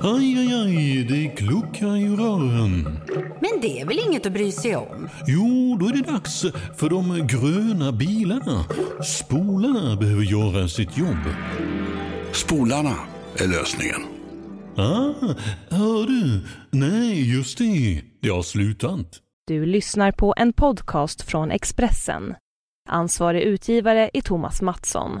Aj, aj, aj, det kluckar i rören. Men det är väl inget att bry sig om? Jo, då är det dags för de gröna bilarna. Spolarna behöver göra sitt jobb. Spolarna är lösningen. Ah, hör du? Nej, just det. Det har slutat. Du lyssnar på en podcast från Expressen. Ansvarig utgivare är Thomas Mattsson.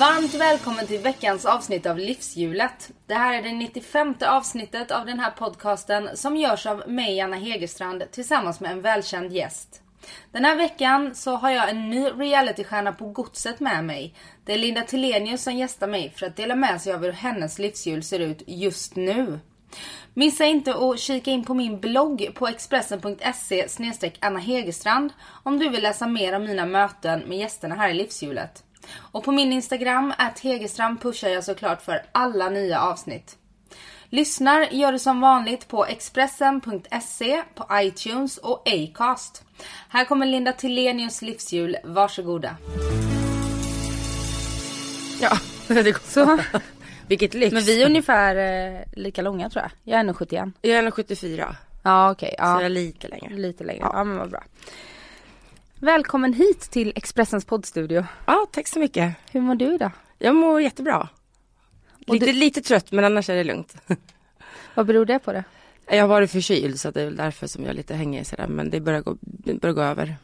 Varmt välkommen till veckans avsnitt av Livshjulet. Det här är det 95 avsnittet av den här podcasten som görs av mig, Anna Hegerstrand, tillsammans med en välkänd gäst. Den här veckan så har jag en ny realitystjärna på godset med mig. Det är Linda Tillenius som gästar mig för att dela med sig av hur hennes livshjul ser ut just nu. Missa inte att kika in på min blogg på expressen.se Anna Hegerstrand om du vill läsa mer om mina möten med gästerna här i livshjulet. Och på min Instagram, att Hegerstrand, pushar jag såklart för alla nya avsnitt. Lyssnar gör du som vanligt på Expressen.se, på iTunes och Acast. Här kommer Linda Tillenius livshjul, varsågoda. Ja, det går Så. Vilket lyx. Men vi är ungefär eh, lika långa tror jag. Jag är nog 71. Jag är 74, Ja okej, så jag ja. är lite längre. Lite längre. Ja. men vad bra. Välkommen hit till Expressens poddstudio. Ja, tack så mycket. Hur mår du idag? Jag mår jättebra. Lite, du- lite trött men annars är det lugnt. Vad beror det på det? Jag har varit förkyld så det är väl därför som jag är lite hängig sådär men det börjar gå, börjar gå över.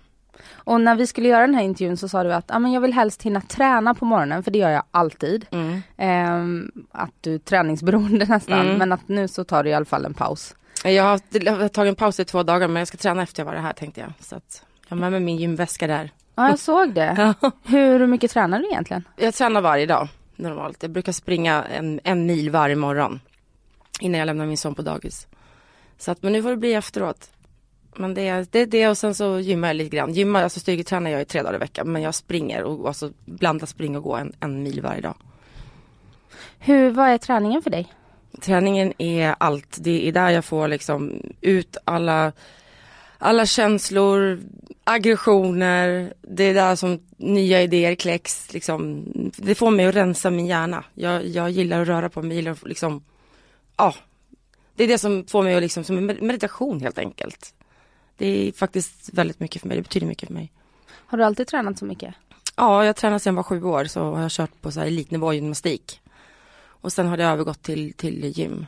Och när vi skulle göra den här intervjun så sa du att ah, men jag vill helst hinna träna på morgonen för det gör jag alltid. Mm. Ehm, att du är träningsberoende nästan Mm. men att nu så tar du i alla fall en paus. Jag har, jag har tagit en paus i två dagar men jag ska träna efter jag var här tänkte jag. Så att jag har med mig min gymväska där. Ja jag såg det. Hur mycket tränar du egentligen? Jag tränar varje dag normalt. Jag brukar springa en, en mil varje morgon. Innan jag lämnar min son på dagis. Så att, men nu får det bli efteråt. Men det är det, det och sen så gymmar jag lite grann. Gymmar, alltså styrketränar jag i tre dagar i veckan. Men jag springer och alltså blandar spring och gå en, en mil varje dag. Hur, vad är träningen för dig? Träningen är allt. Det är där jag får liksom ut alla, alla känslor, aggressioner. Det är där som nya idéer kläcks. Liksom. Det får mig att rensa min hjärna. Jag, jag gillar att röra på mig, gillar att liksom, ja. Det är det som får mig att liksom, som meditation helt enkelt. Det är faktiskt väldigt mycket för mig, det betyder mycket för mig. Har du alltid tränat så mycket? Ja, jag tränade sedan jag var sju år så har jag kört på så här elitnivå gymnastik. Och sen har det övergått till, till gym.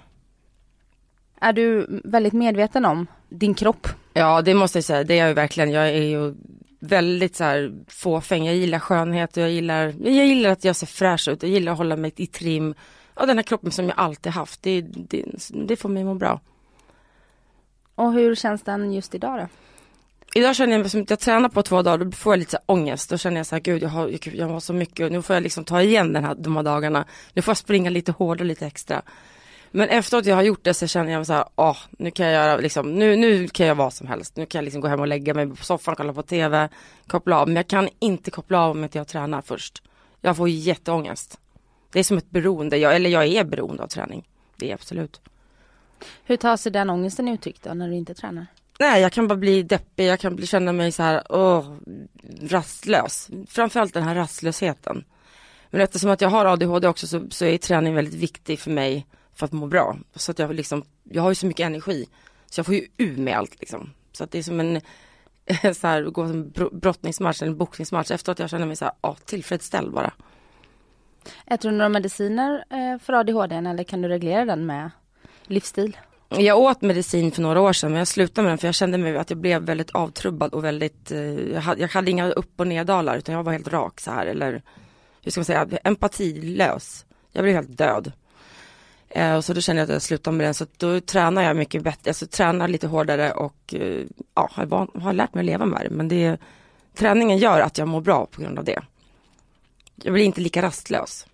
Är du väldigt medveten om din kropp? Ja, det måste jag säga. Det är jag ju verkligen. Jag är ju väldigt så här fåfäng. Jag gillar skönhet och jag gillar, jag gillar att jag ser fräsch ut. Jag gillar att hålla mig i trim. Ja, den här kroppen som jag alltid haft. Det, det, det får mig må bra. Och hur känns den just idag då? Idag känner jag mig som att jag tränar på två dagar, då får jag lite så ångest. Då känner jag så här, gud jag har, jag, jag har så mycket och nu får jag liksom ta igen den här, de här dagarna. Nu får jag springa lite hårdare, lite extra. Men efteråt jag har gjort det så känner jag så här, åh, nu kan jag göra liksom, nu, nu kan jag vad som helst. Nu kan jag liksom gå hem och lägga mig på soffan, kolla på TV, koppla av. Men jag kan inte koppla av om inte jag tränar först. Jag får jätteångest. Det är som ett beroende, jag, eller jag är beroende av träning. Det är absolut. Hur tar sig den ångesten uttryck då när du inte tränar? Nej, jag kan bara bli deppig, jag kan bli, känna mig så här, åh, rastlös. Framförallt den här rastlösheten. Men eftersom att jag har ADHD också så, så är träning väldigt viktig för mig för att må bra. Så att jag liksom, jag har ju så mycket energi. Så jag får ju ur med allt liksom. Så att det är som en, så här, gå en bro- brottningsmatch eller en boxningsmatch. Efteråt jag känner mig så här, ja, tillfredsställd bara. Äter du några mediciner eh, för ADHD eller kan du reglera den med livsstil? Jag åt medicin för några år sedan men jag slutade med den för jag kände mig att jag blev väldigt avtrubbad och väldigt, eh, jag, hade, jag hade inga upp och neddalar utan jag var helt rak så här eller hur ska man säga, empatilös. Jag blev helt död. Eh, och så då kände jag att jag slutade med den så då tränar jag mycket bättre, alltså tränar lite hårdare och eh, ja, har, van, har lärt mig att leva med det men det, träningen gör att jag mår bra på grund av det. Jag blir inte lika rastlös.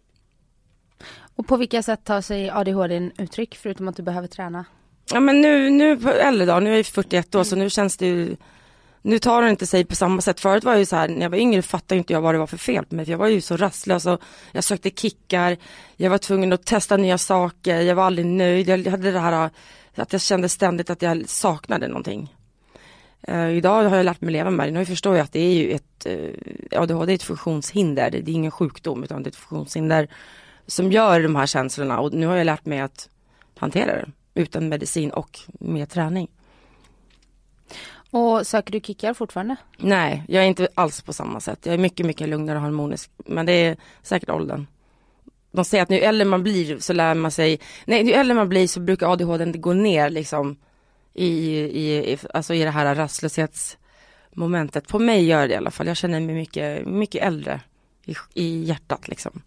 Och på vilka sätt tar sig ADHD uttryck förutom att du behöver träna? Ja men nu, nu på äldre dagar, nu är jag 41 år så nu känns det ju nu tar hon inte sig på samma sätt. Förut var jag ju så här, när jag var yngre fattade inte jag vad det var för fel på mig. För jag var ju så rastlös och jag sökte kickar, jag var tvungen att testa nya saker, jag var aldrig nöjd. Jag hade det här äh, att jag kände ständigt att jag saknade någonting. Uh, idag har jag lärt mig leva med det. Nu förstår jag att det är ju ett, äh, uh, ADHD är ett funktionshinder. Det är ingen sjukdom utan det är ett funktionshinder som gör de här känslorna och nu har jag lärt mig att hantera det utan medicin och med träning. Och söker du kickar fortfarande? Nej, jag är inte alls på samma sätt. Jag är mycket, mycket lugnare och harmonisk. Men det är säkert åldern. De säger att ju äldre man blir så lär man sig, nej ju äldre man blir så brukar ADHD gå ner liksom i, i, i, alltså i det här rastlöshetsmomentet. På mig gör det i alla fall. Jag känner mig mycket, mycket äldre i, i hjärtat liksom.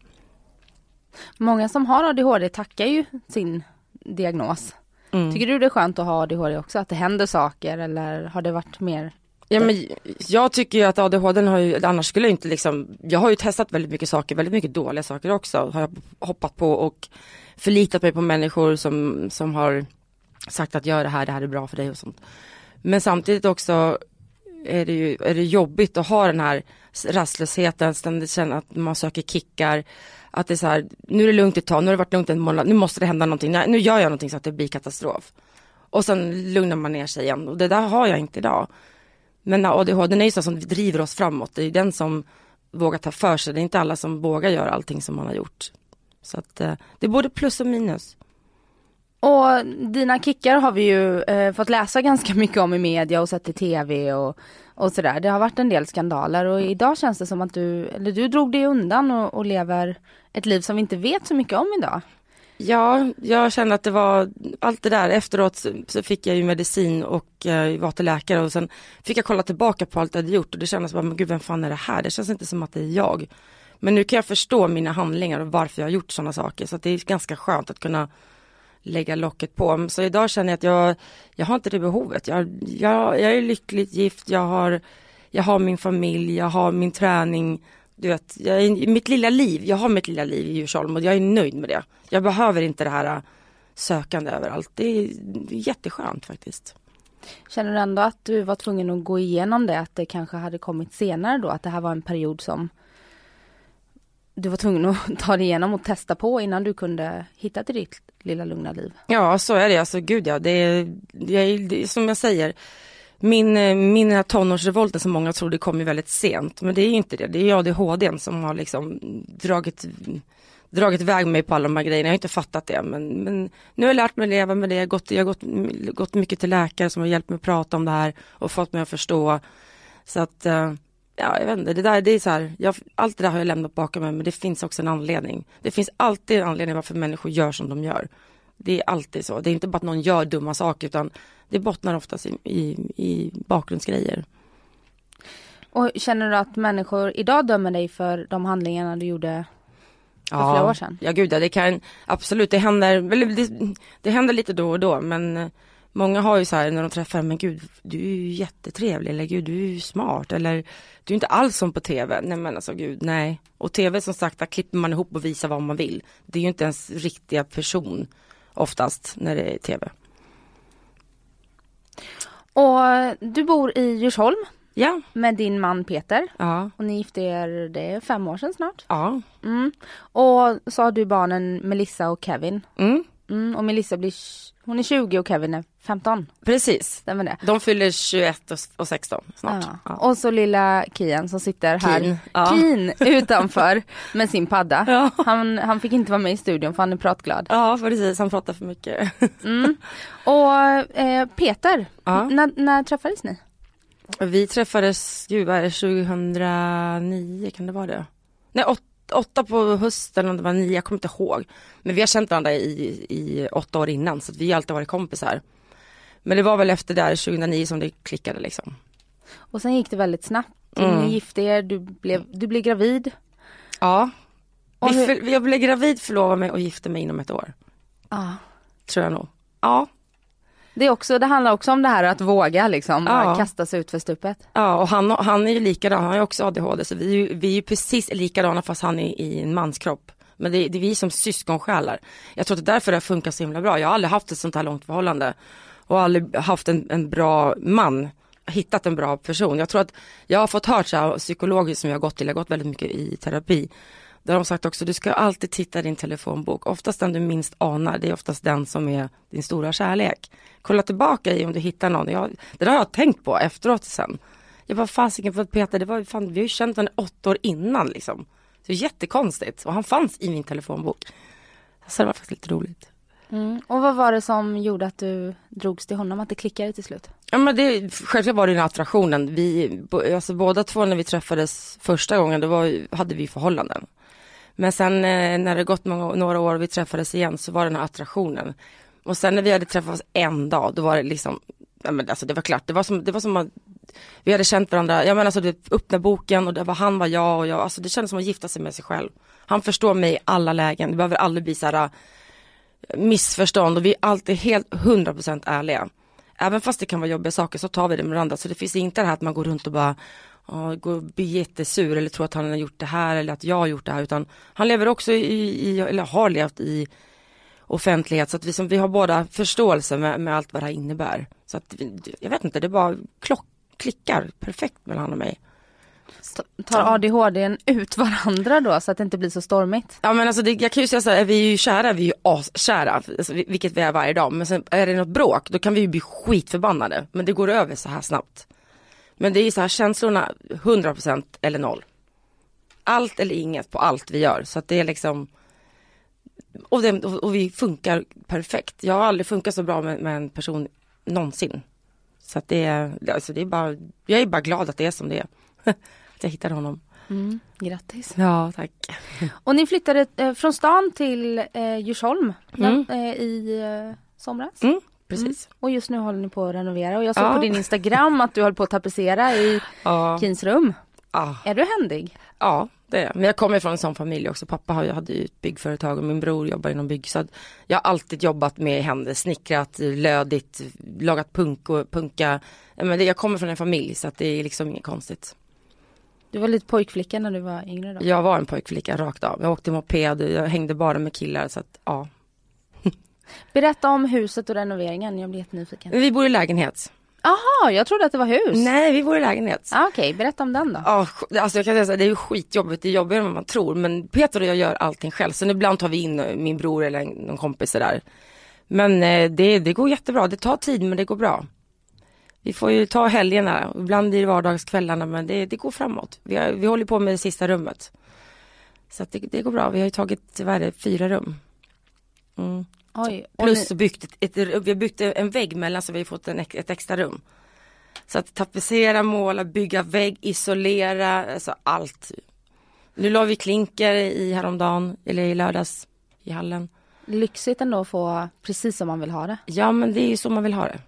Många som har ADHD tackar ju sin diagnos. Mm. Tycker du det är skönt att ha ADHD också? Att det händer saker eller har det varit mer? Ja men jag tycker ju att ADHD har ju, annars skulle jag inte liksom, jag har ju testat väldigt mycket saker, väldigt mycket dåliga saker också, har jag hoppat på och förlitat mig på människor som, som har sagt att gör det här, det här är bra för dig och sånt. Men samtidigt också är det ju är det jobbigt att ha den här rastlösheten, ständigt känna att man söker kickar, att det är så här, nu är det lugnt ett tag, nu har det varit lugnt en månad, nu måste det hända någonting, nu gör jag någonting så att det blir katastrof. Och sen lugnar man ner sig igen och det där har jag inte idag. Men ADHD är ju så som driver oss framåt, det är den som vågar ta för sig, det är inte alla som vågar göra allting som man har gjort. Så att eh, det är både plus och minus. Och dina kickar har vi ju eh, fått läsa ganska mycket om i media och sett i tv och, och sådär. Det har varit en del skandaler och idag känns det som att du, eller du drog dig undan och, och lever ett liv som vi inte vet så mycket om idag. Ja, jag kände att det var allt det där efteråt så, fick jag ju medicin och eh, var till läkare och sen fick jag kolla tillbaka på allt jag hade gjort och det kändes bara, men gud vem fan är det här? Det känns inte som att det är jag. Men nu kan jag förstå mina handlingar och varför jag har gjort sådana saker så att det är ganska skönt att kunna lägga locket på. Så idag känner jag att jag, jag har inte det behovet. Jag, jag, jag är lyckligt gift, jag har, jag har min familj, jag har min träning. Du vet, jag är, mitt lilla liv, jag har mitt lilla liv i Djursholm och jag är nöjd med det. Jag behöver inte det här äh, sökande överallt. Det är jätteskönt faktiskt. Känner du ändå att du var tvungen att gå igenom det, att det kanske hade kommit senare då, att det här var en period som du var tvungen att ta dig igenom och testa på innan du kunde hitta till ditt lilla lugna liv? Ja, så är det. Alltså gud ja, det är, det är, det är som jag säger. Min, eh, min tonårsrevolten som många trodde kom ju väldigt sent, men det är ju inte det. Det är ADHD som har liksom dragit, dragit iväg mig på alla de här grejerna. Jag har inte fattat det, men, men nu har jag lärt mig leva med det. Jag har, gått, jag har gått, gått mycket till läkare som har hjälpt mig att prata om det här och fått mig att förstå. Så att, eh, ja jag vet inte, det där, det är så här, jag, allt det där har jag lämnat bakom mig, men det finns också en anledning. Det finns alltid en anledning varför människor gör som de gör. Det är alltid så. Det är inte bara att någon gör dumma saker, utan det bottnar oftast i, i, i bakgrundsgrejer. Och känner du att människor idag dömer dig för de handlingarna du gjorde för flera år sedan? Ja gud ja, det kan absolut, det händer, det, det händer lite då och då men Många har ju så här när de träffar, men gud du är ju jättetrevlig eller gud du är ju smart eller du är inte alls som på tv. Nej men alltså gud nej. Och tv som sagt, där klipper man ihop och visar vad man vill. Det är ju inte ens riktiga person oftast när det är tv. Och du bor i Djursholm Ja, med din man Peter ja, och ni gifte er, det är fem år sedan snart. ja. Mm. Och så har du barnen Melissa och Kevin. Mm, Mm. Och Melissa blir, hon är 20 och Kevin är 15. precis. Stämmer det? De fyller 21 och- och 16 snart. Ja. Ja. Och så lilla Kian som sitter här, Keen, ja. Keen utanför med sin padda. Han, han fick inte vara med i studion för han är pratglad. Ja precis, han pratar för mycket. Mm. Och eh, Peter, när, när träffades ni? Vi träffades, gud vad är det, 2009 kan det vara det? Nej, åt, åtta på hösten, om det var nio, jag kommer inte ihåg. Men vi har känt varandra i, i åtta år innan så vi har alltid varit kompisar. Men det var väl efter där 2009 som det klickade liksom. Och sen gick det väldigt snabbt. Mm. Ni gifte er, du blev, du blev gravid. Ja. Vi för, jag blev gravid, förlovade mig och gifte mig inom ett år. Ja. Tror jag nog. Ja, Det, är också, det handlar också om det här att våga liksom, Ja. bara kasta sig ut för stupet. ja och han, han är ju likadan, han har också ADHD så vi är ju, vi är ju precis likadana fast han är i en manskropp. Men det, det är vi som syskonsjälar. Jag tror att det är därför det har funkat så himla bra. Jag har aldrig haft ett sånt här långt förhållande. Och aldrig haft en, en bra man hittat en bra person. Jag tror att jag har fått hört så här, psykologiskt som jag har gått till, jag har gått väldigt mycket i terapi. Där har de sagt också, du ska alltid titta i din telefonbok. Oftast den du minst anar, det är oftast den som är din stora kärlek. Kolla tillbaka i om du hittar någon. Jag, det där har jag tänkt på efteråt sen. Jag bara, fasiken för Peter, det var, fan, vi har ju känt honom åtta år innan liksom. Är jättekonstigt. Och han fanns i min telefonbok. Så det var faktiskt lite roligt. Mm. Och vad var det som gjorde att du drogs till honom, att det klickade till slut? Ja men det, självklart var det den attraktionen. Vi, alltså båda två när vi träffades första gången, då var, hade vi förhållanden. Men sen eh, när det gått många, några år och vi träffades igen så var det den här attraktionen. Och sen när vi hade träffats en dag, då var det liksom, ja men alltså det var klart, det var som, det var som att vi hade känt varandra, jag menar alltså det öppna boken och det var han var jag och jag, alltså det kändes som att gifta sig med sig själv. Han förstår mig i alla lägen, det behöver aldrig bli så här eh, missförstånd och vi är alltid helt 100% ärliga. Även fast det kan vara jobbiga saker så tar vi det med varandra. Så det finns inte det här att man går runt och bara ja, går blir jättesur eller tror att han har gjort det här eller att jag har gjort det här. Utan han lever också i, i eller har levt i offentlighet. Så att vi, som, vi har båda förståelse med, med allt vad det här innebär. Så att vi, jag vet inte, det bara klock, klickar perfekt mellan han och mig. Tar ADHD ut varandra då så att det inte blir så stormigt? Ja men alltså det, jag kan ju säga så här, vi är ju kära, vi är ju askära, alltså, vi- vilket vi är varje dag. Men sen är det något bråk, då kan vi ju bli skitförbannade. Men det går över så här snabbt. Men det är ju så här känslorna 100% eller noll. Allt eller inget på allt vi gör. Så att det är liksom och, det, och, vi funkar perfekt. Jag har aldrig funkat så bra med, med en person någonsin. Så att det är, alltså det är bara, jag är bara glad att det är som det är. att jag hittade honom. Mm. Grattis. Ja, tack. Och ni flyttade eh, från stan till eh, Djursholm Mm. eh, i eh, somras? Mm, precis. Och just nu håller ni på att renovera och jag såg Ja. på din Instagram att du höll på att tapetsera i Ja. Kins rum. Ja. Är du händig? Ja, det är jag. Men jag kommer från en sån familj också. Pappa hade ju ett byggföretag och min bror jobbar inom bygg. Så jag har alltid jobbat med händer, snickrat, lödigt, lagat punk och punka. Men jag kommer från en familj så att det är liksom inget konstigt. Du var lite pojkflicka när du var yngre då? Jag var en pojkflicka rakt av. Jag åkte moped, jag hängde bara med killar så att ja. Berätta om huset och renoveringen, jag blir jättenyfiken. Vi bor i lägenhet. Jaha, jag trodde att det var hus. Nej, vi bor i lägenhet. Ah, Okej, berätta om den då. Ja, sk- alltså jag kan säga så här, det är ju skitjobbigt, det är jobbigare än vad man tror. Men Peter och jag gör allting själv. Sen ibland tar vi in eh, min bror eller någon kompis där. Men eh, det, det går jättebra, det tar tid men det går bra. Vi får ju ta helgerna, ibland blir det vardagskvällarna men det, det går framåt. Vi, har, vi håller på med det sista rummet. Så det, det går bra, vi har ju tagit, vad är det, fyra rum. Mm. Oj, Plus ni, byggt ett, ett, vi har byggt en vägg mellan så vi har fått en, ett extra rum. Så att tapetsera, måla, bygga vägg, isolera, alltså allt. Nu la vi klinker i häromdagen, eller i lördags i hallen. lyxigt ändå att få precis som man vill ha det. Ja men det är ju så man vill ha det.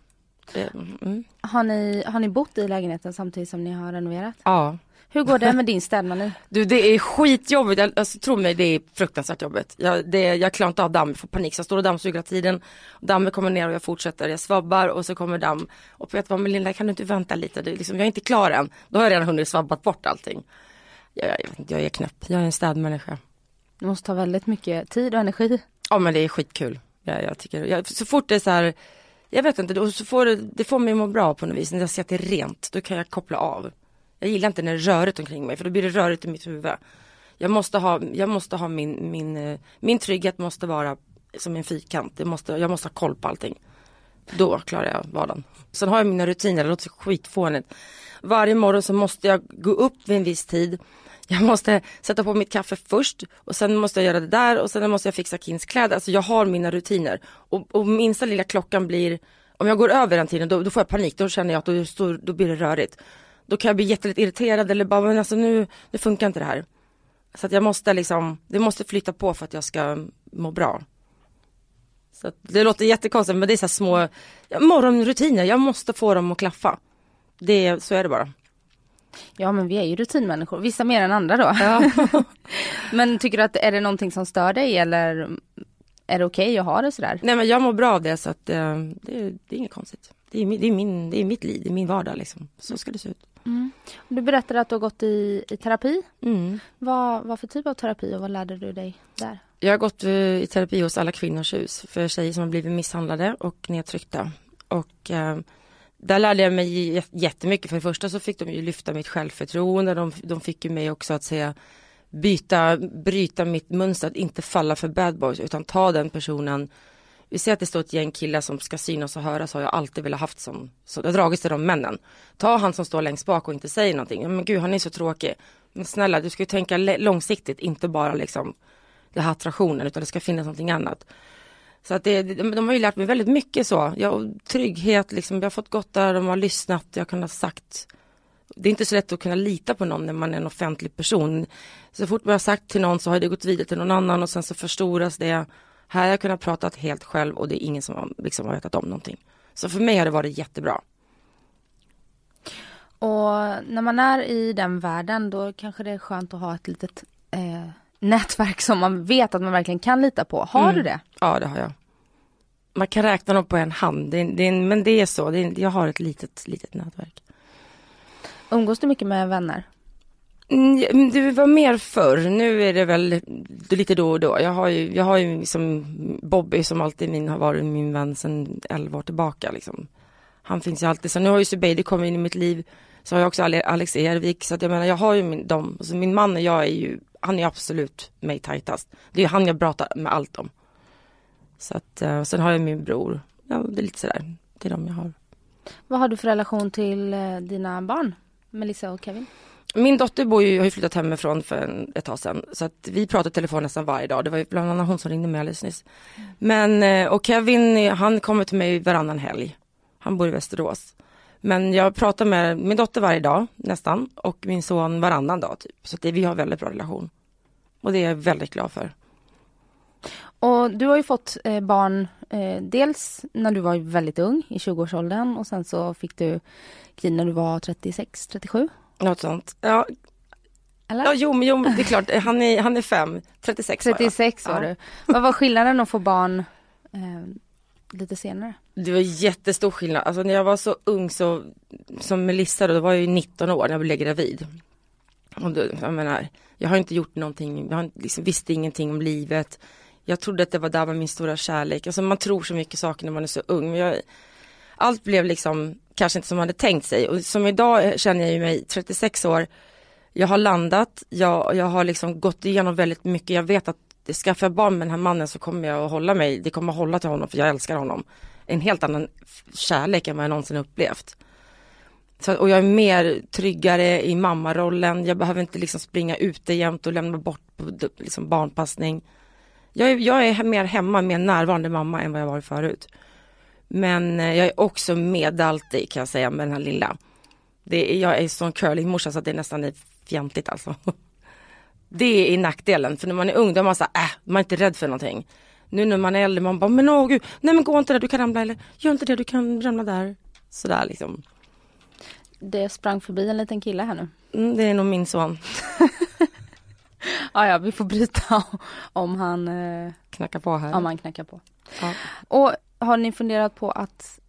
det mm. Har ni, har ni bott i lägenheten samtidigt som ni har renoverat? Ja. Hur går det med din städning? Du det är skitjobbigt, Jag- alltså tro mig det är fruktansvärt jobbigt. Jag, det, jag klarar inte av damm, jag får panik så jag står och dammsuger hela tiden. Dammet kommer ner och jag fortsätter, jag svabbar och så kommer damm. Och Peter bara, men Linda kan du inte vänta lite, det liksom, jag är inte klar än. Då har jag redan hunnit svabbat bort allting. Jag, jag, jag är knäpp, jag är en städmänniska. Det måste ta väldigt mycket tid och energi. Ja men det är skitkul. Jag, jag tycker, jag, så fort det är så här, jag vet inte, då, så får det, det får mig att må bra på något vis. När jag ser att det är rent, då kan jag koppla av. Jag gillar inte när det är rörigt omkring mig, för då blir det rörigt i mitt huvud. Jag måste ha, jag måste ha min, min, eh, min trygghet måste vara som en fyrkant. Det måste, jag måste ha koll på allting. Då klarar jag vardagen. Sen har jag mina rutiner, det låter skitfånigt. Varje morgon så måste jag gå upp vid en viss tid. Jag måste sätta på mitt kaffe först och sen måste jag göra det där och sen måste jag fixa Kins kläder. Alltså jag har mina rutiner. Och, och minsta lilla klockan blir, om jag går över den tiden då, då får jag panik. Då känner jag att då, då blir det rörigt. Då kan jag bli jättelätt irriterad eller bara, men alltså nu, nu funkar inte det här. Så att jag måste liksom, det måste flytta på för att jag ska må bra. Så att det låter jättekonstigt men det är så små ja, morgonrutiner, jag måste få dem att klaffa. Det, så är det bara. Ja men vi är ju rutinmänniskor, vissa mer än andra då. men tycker du att är det någonting som stör dig eller är det okej att ha det sådär? Nej men jag mår bra av det så att eh, det, det är inget konstigt. Det är, det, är min, det är mitt liv, det är min vardag liksom. Så ska det se ut. Du berättade att du har gått i, i terapi. Mm. Vad, vad för typ av terapi och vad lärde du dig där? Jag har gått eh, i terapi hos Alla Kvinnors Hus för tjejer som har blivit misshandlade och nedtryckta. Och eh, där lärde jag mig jättemycket. För det första så fick de ju lyfta mitt självförtroende. De, de fick ju mig också att säga byta, bryta mitt mönster, att inte falla för bad boys utan ta den personen. Vi ser att det står ett gäng killar som ska synas och höras har jag alltid velat haft som, så det har dragits till de männen. Ta han som står längst bak och inte säger någonting. Men gud han är så tråkig. Men snälla du ska ju tänka långsiktigt, inte bara liksom det här attraktionen utan det ska finnas någonting annat. Så att det, de, har ju lärt mig väldigt mycket så. Jag, trygghet, liksom, jag har fått gott där, de har lyssnat, jag har kunnat sagt. Det är inte så lätt att kunna lita på någon när man är en offentlig person. Så fort man har sagt till någon så har det gått vidare till någon annan och sen så förstoras det. Här har jag kunnat prata helt själv och det är ingen som liksom, har vetat om någonting. Så för mig har det varit jättebra. Och när man är i den världen då kanske det är skönt att ha ett litet eh, nätverk som man vet att man verkligen kan lita på. Har Mm. du det? Ja det har jag. Man kan räkna dem på en hand, det, är- det, är- men det är så, det är, jag har ett litet, litet nätverk. Umgås du mycket med vänner? Mm, Det var mer förr, nu är det väl lite då och då. Jag har ju, jag har ju liksom Bobby som alltid min, har varit min vän sedan 11 år tillbaka liksom. Han finns ju alltid, så nu har ju Zubeidi kommit in i mitt liv. Så har jag också Alex Ervik, så att jag menar jag har ju min, dem. Alltså min man och jag är ju, han är absolut mig tajtast. Det är han jag pratar med allt om. Så att, eh, sen har jag min bror. Ja, det är lite sådär, det är de jag har. Vad har du för relation till eh, dina barn? Melissa och Kevin? Min dotter bor ju, har ju flyttat hemifrån för en, ett tag sedan. Så att vi pratar i telefon nästan varje dag. Det var ju bland annat hon som ringde mig alldeles nyss. Men, eh, och Kevin, han kommer till mig varannan helg. Han bor i Västerås. Men jag pratar med min dotter varje dag nästan och min son varannan dag typ. Så att det, vi har väldigt bra relation. Och det är jag väldigt glad för. Och du har ju fått eh, barn eh, dels när du var väldigt ung i 20-årsåldern och sen så fick du Kid när du var 36, 37? Något sånt. Ja, Eller? ja jo, men, jo det är klart, han är, han är fem, 36 var jag. 36 var du. Vad var skillnaden att få barn eh, lite senare? Det var jättestor skillnad. Alltså när jag var så ung så, som Melissa då, då var jag ju 19 år när jag blev gravid. Och då, jag menar, jag har inte gjort någonting, jag har liksom, visste ingenting om livet. Jag trodde att det var där var min stora kärlek. Alltså man tror så mycket saker när man är så ung. Men jag, allt blev liksom kanske inte som man hade tänkt sig. Och som idag känner jag ju mig 36 år. Jag har landat, jag, jag har liksom gått igenom väldigt mycket. Jag vet att skaffar jag barn med den här mannen så kommer jag att hålla mig, det kommer att hålla till honom för jag älskar honom. En helt annan kärlek än vad jag någonsin upplevt. Så, och jag är mer tryggare i mammarollen, jag behöver inte liksom springa ute jämt och lämna bort på liksom barnpassning. Jag är, jag är mer hemma, mer närvarande mamma än vad jag var förut. Men eh, jag är också med alltid kan jag säga med den här lilla. Det är, jag är sån curlingmorsa så att det nästan är fjantigt alltså. Det är nackdelen, för när man är ung då är man så här, äh, man är inte rädd för någonting. Nu när man är äldre, man bara, men åh gud, nej men gå inte där, du kan ramla eller gör inte det, du kan ramla där. Sådär liksom. Det sprang förbi en liten kille här nu. Mm, det är nog min son, Ja, ja, vi får bryta om han, eh, knackar på här. om han knackar på. Ja. Och har ni funderat på att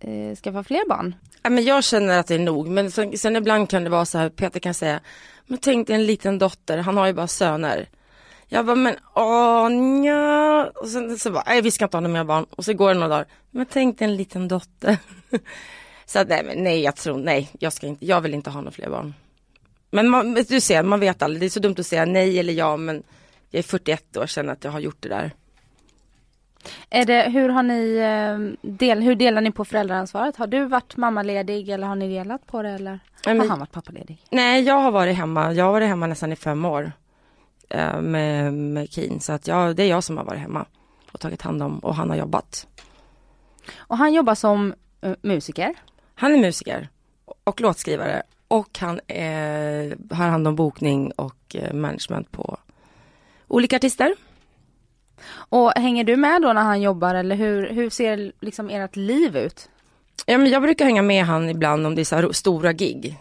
eh, skaffa fler barn? Ja, men jag känner att det är nog, men sen, sen ibland kan det vara så här, Peter kan säga, men tänk dig en liten dotter, han har ju bara söner. Jag bara, men åh nja. Och sen så bara, nej vi ska inte ha några mer barn. Och så går det några dagar, men tänk dig en liten dotter. så att, nej, men nej, jag tror, nej, jag ska inte, jag vill inte ha några fler barn. Men man, du ser, man vet aldrig, det är så dumt att säga nej eller ja, men jag är 41 år och känner att jag har gjort det där. Är det, hur har ni, eh, del, hur delar ni på föräldraansvaret? Har du varit mammaledig eller har ni delat på det eller men- har han varit pappaledig? Nej, jag har varit hemma. Jag har varit hemma nästan i fem år eh, med, med Keen. Så att jag, det är jag som har varit hemma och tagit hand om och han har jobbat. Och han jobbar som eh, musiker. Han är musiker och låtskrivare och han eh, har hand om bokning och management på olika artister. Och hänger du med då när han jobbar eller hur, hur ser liksom ert liv ut? Ja, men jag brukar hänga med han ibland om det är så här stora gig.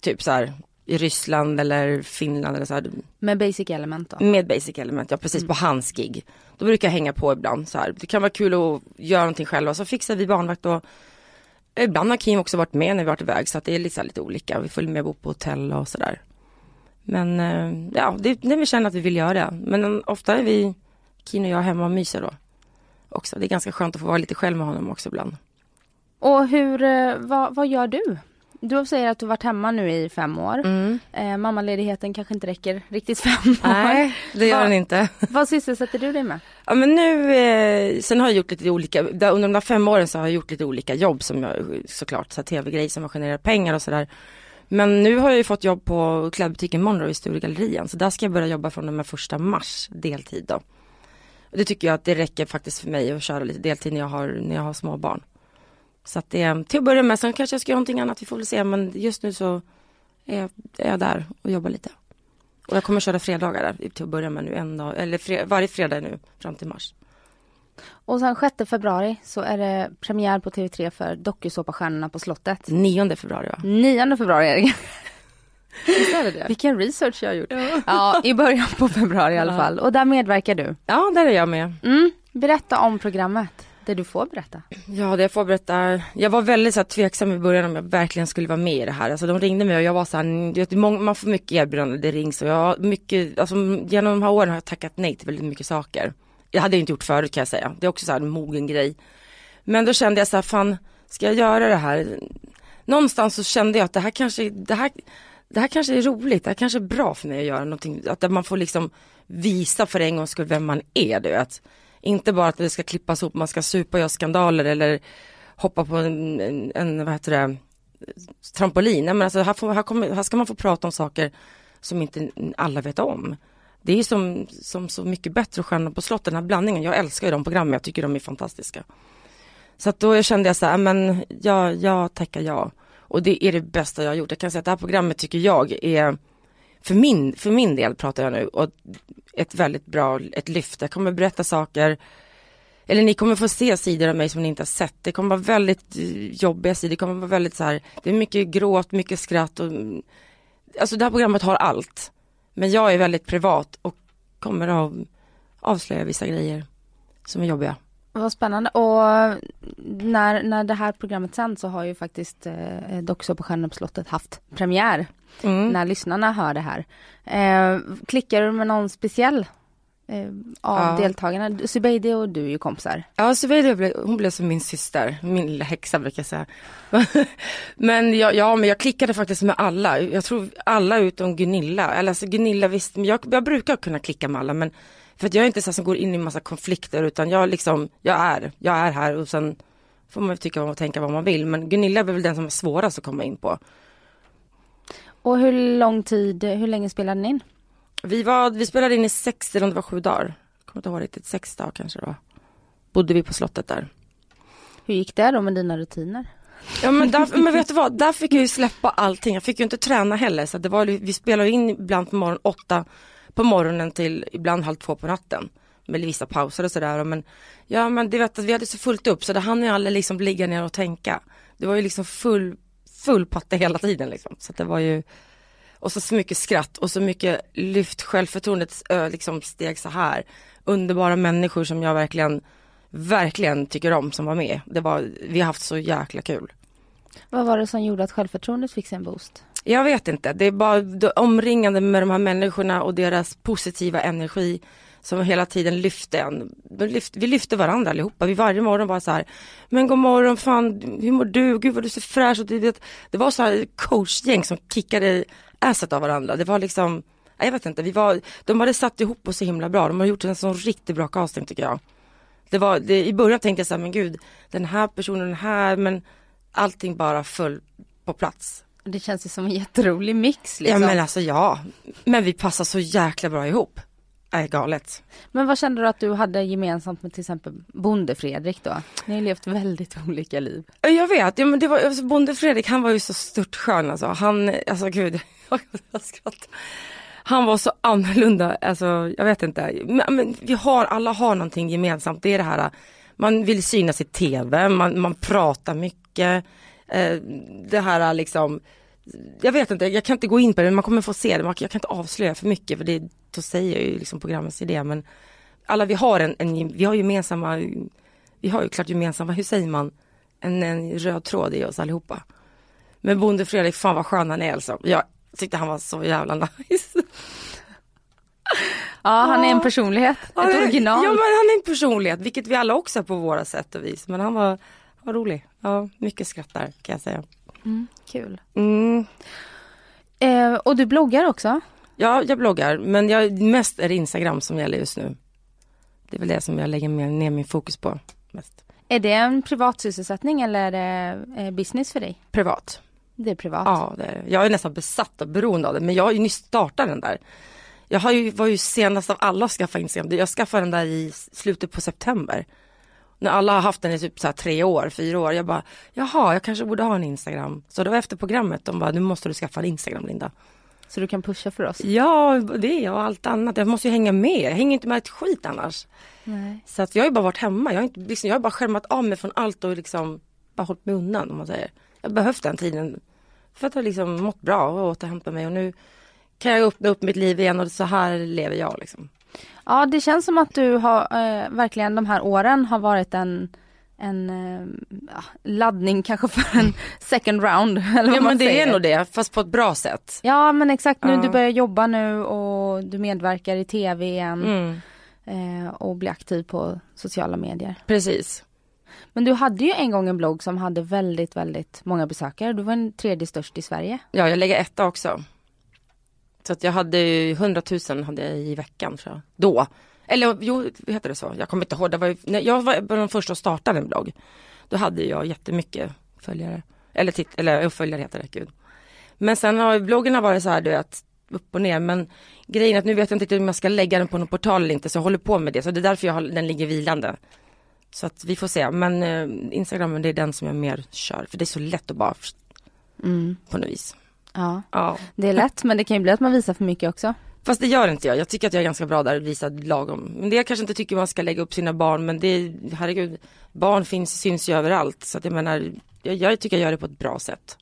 Typ så här i Ryssland eller Finland eller så här. Med Basic Element då? Med Basic Element, ja precis på hans gig. Då brukar jag hänga på ibland så här. Det kan vara kul att göra någonting själva. Så fixar vi barnvakt och ibland har Kim också varit med när vi varit iväg så att det är här lite olika. Vi följer med och bor på hotell och sådär. Men eh, ja, det, det vi känner att vi vill göra det. Men ofta är vi, Kim och jag hemma och myser då. Också. Det är ganska skönt att få vara lite själv med honom också ibland. Och hur, eh, vad, vad gör du? Du säger att du varit hemma nu i fem år. Mm. Eh, mammaledigheten kanske inte räcker riktigt fem år. Nej, det gör Vad- den inte. Vad sysselsätter du dig med? Ja men nu, eh, sen har jag gjort lite olika, där, under de där fem åren så har jag gjort lite olika jobb som jag såklart, så tv-grejer som har genererat pengar och sådär. Men nu har jag ju fått jobb på klädbutiken Monroe i Sturegallerian, så där ska jag börja jobba från med första mars, deltid då. Det tycker jag att det räcker faktiskt för mig att köra lite deltid när jag har, när jag har små barn. Så att det, till att börja med, sen kanske jag ska göra någonting annat, vi får väl se, men just nu så är jag, är jag där och jobbar lite. Och jag kommer köra fredagar där till att börja med nu, en dag, eller fre, varje fredag nu fram till mars. Och sen 6 februari så är det premiär på TV3 för dokusåpastjärnorna på slottet. 9 februari va? 9 februari är det. Visst är det det? Vilken research jag har gjort. Ja, i början på februari i alla Ja. fall. Och där medverkar du. Ja, där är jag med. Mm. Berätta om programmet. Det du får berätta. Ja, det jag får berätta. Jag var väldigt så här, tveksam i början om jag verkligen skulle vara med i det här. Alltså de ringde mig och jag var så här, du vet, många, man får mycket erbjudanden, det rings och jag har mycket, alltså genom de här åren har jag tackat nej till väldigt mycket saker. Jag hade inte gjort förut kan jag säga. Det är också så här en mogen grej. Men då kände jag så här, fan, ska jag göra det här? Någonstans så kände jag att det här kanske, det här, det här kanske är roligt, det här kanske är bra för mig att göra någonting, att man får liksom visa för en gångs skull vem man är, du vet. Inte bara att det ska klippas ihop, man ska supa och göra skandaler eller hoppa på en, en, en vad heter det, trampolin. Nej, men alltså här, får, här, kommer, här ska man få prata om saker som inte alla vet om. Det är ju som, som så mycket bättre Stjärnor på slottet, den här blandningen. Jag älskar ju de programmen, jag tycker de är fantastiska. Så att då kände jag så här, men ja, jag tackar ja. Och det är det bästa jag har gjort. Jag kan säga att det här programmet tycker jag är, för min, för min del pratar jag nu, och ett väldigt bra, ett lyft. Jag kommer berätta saker, eller ni kommer få se sidor av mig som ni inte har sett. Det kommer vara väldigt eh, jobbiga sidor, det kommer vara väldigt så här, det är mycket gråt, mycket skratt och Alltså det här programmet har allt. Men jag är väldigt privat och kommer att avslöja vissa grejer som är jobbiga. Vad spännande. Och när, när det här programmet sänds så har ju faktiskt eh, dokusåpastjärnorna på slottet haft premiär. Mm. När lyssnarna hör det här. Eh, klickar du med någon speciell eh, av Ja. deltagarna? Zubeidi och du är ju kompisar. Ja, blev, hon blev som min syster, min lilla häxa brukar jag säga. men jag, ja, men jag klickade faktiskt med alla. Jag tror alla utom Gunilla. Eller alltså Gunilla visst, men jag, jag brukar kunna klicka med alla men för att jag är inte så som går in i massa konflikter utan jag liksom, jag är, jag är här och sen får man tycka och tänka vad man vill. Men Gunilla är väl den som är svårast att komma in på. Och hur lång tid, hur länge spelade ni in? Vi, var, vi spelade in i sex eller om det var sju dagar. Jag kommer inte ihåg riktigt, sex dagar kanske det var. Bodde vi på slottet där. Hur gick det då med dina rutiner? Ja men, där, men vet du vad, där fick jag ju släppa allting. Jag fick ju inte träna heller. Så det var, vi spelade in ibland på morgonen åtta på morgonen till ibland halv två på natten. Med vissa pauser och sådär. Men, ja men det vet att vi hade så fullt upp så det hann ju aldrig liksom ligga ner och tänka. Det var ju liksom full, full patte hela tiden liksom. Så det var ju och så, så mycket skratt och så mycket lyft, självförtroendet liksom steg så här. Underbara människor som jag verkligen, verkligen tycker om som var med. Det var, vi har haft så jäkla kul. Vad var det som gjorde att självförtroendet fick sig en boost? Jag vet inte, det är bara omringande med de här människorna och deras positiva energi som hela tiden lyfte en. Vi lyfte varandra allihopa, vi varje morgon var så här, men god morgon, fan, hur mår du, gud vad du ser fräsch ut. Det var så här coachgäng som kickade asset av varandra, det var liksom, jag vet inte, vi var, de hade satt ihop oss så himla bra, de har gjort en sån riktigt bra casting tycker jag. Det var, det, i början tänkte jag så här, men gud, den här personen, den här, men allting bara föll på plats. Det känns ju som en jätterolig mix liksom. Ja men alltså ja, men vi passar så jäkla bra ihop. Är galet. Men vad kände du att du hade gemensamt med till exempel Bonde-Fredrik då? Ni har ju levt väldigt olika liv. Jag vet, ja, men det var, alltså, Bonde Fredrik han var ju så stört skön alltså. Han, alltså gud, jag skrattar. Han var så annorlunda, alltså jag vet inte. Men, men vi har, alla har någonting gemensamt. Det är det här, man vill synas i tv, man, man pratar mycket. Eh, det här liksom, jag vet inte, jag kan inte gå in på det, men man kommer få se det. Man- Jag kan inte avslöja för mycket för det, då säger jag ju liksom programmets idé. Men alla vi har en, en vi har gemensamma, vi har ju klart gemensamma, hur säger man, en, en röd tråd i oss allihopa. Men Bonde Fredrik, fan vad skön han är alltså. Jag tyckte han var så jävla nice. Ja, han är en personlighet. Ja, Ett original. Ja men han är en personlighet, vilket vi alla också är på våra sätt och vis. Men han var, var rolig. Ja, mycket skrattar kan jag säga. Kul. Mm. Eh, och du bloggar också? Ja, jag bloggar, men jag, mest är det Instagram som gäller just nu. Det är väl det som jag lägger ner min fokus på mest. Är det en privat sysselsättning eller är det eh, business för dig? Privat. Det är privat. Ja, det är. Jag är nästan besatt och beroende av det, men jag har ju nyss startat den där. Jag har ju, var ju senast av alla att skaffa Instagram. Jag skaffade den där i slutet på september. När alla har haft den i typ så tre år, fyra år. Jag bara, jaha, jag kanske borde ha en Instagram. Så det var efter programmet, de bara, nu måste du skaffa en Instagram Linda. Så du kan pusha för oss? Ja, det och allt annat. Jag måste ju hänga med. Jag hänger inte med ett skit annars. Nej. Så att jag har ju bara varit hemma. Jag har, inte, liksom, jag har bara skärmat av mig från allt och liksom bara hållit mig undan om man säger. Jag behövt den tiden för att ha liksom mått bra och återhämta mig och nu kan jag öppna upp mitt liv igen och så här lever jag liksom. Ja, det känns som att du har eh, verkligen de här åren har varit en en eh, laddning kanske för en second round. Eller vad Ja men det säger. är nog det, fast på ett bra sätt. Ja men exakt nu, Ja. du börjar jobba nu och du medverkar i tv igen Mm, eh, och blir aktiv på sociala medier. precis. Men du hade ju en gång en blogg som hade väldigt, väldigt många besökare. Du var den tredje störst i Sverige. Ja, jag lägger etta också. Så att jag hade ju 100 000 hade jag i veckan tror jag. Då. Eller jo, heter det så? Jag kommer inte ihåg. Det var ju, när jag var bland de första att starta en blogg. Då hade jag jättemycket följare. Eller, titt, eller följare heter det, gud. Men sen har ju bloggen varit så här du vet, upp och ner. Men grejen är att nu vet jag inte riktigt om jag ska lägga den på någon portal eller inte. Så jag håller på med det. Så det är därför jag har, den ligger vilande. Så att vi får se. Men eh, Instagram det är den som jag mer kör. För det är så lätt att bara Mm. på något vis. Ja, Ja. det är lätt men det kan ju bli att man visar för mycket också. Fast det gör inte jag. Jag tycker att jag är ganska bra där att visa lagom. Men det jag kanske inte tycker man ska lägga upp sina barn men det är, herregud, barn finns, syns ju överallt. Så att jag menar, jag, jag tycker jag gör det på ett bra sätt.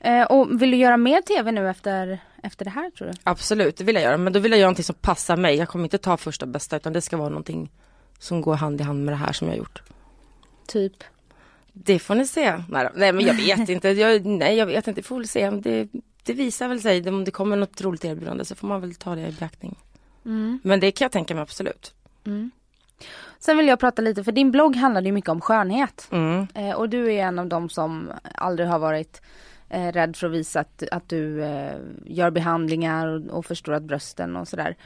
Eh, och vill du göra mer tv nu efter, efter det här tror du? Absolut, det vill jag göra. Men då vill jag göra någonting som passar mig. Jag kommer inte ta första bästa utan det ska vara någonting som går hand i hand med det här som jag har gjort. Typ? Det får ni se. Nej, nej men jag vet inte. Jag, nej jag vet inte, får väl se. Det, det visar väl sig. Om det kommer något roligt erbjudande så får man väl ta det i beaktning. Men det kan jag tänka mig absolut. Sen vill jag prata lite, för din blogg handlade ju mycket om skönhet. Mm. Eh, och du är en av dem som aldrig har varit eh, rädd för att visa att, att du eh, gör behandlingar och, och förstorat brösten och sådär.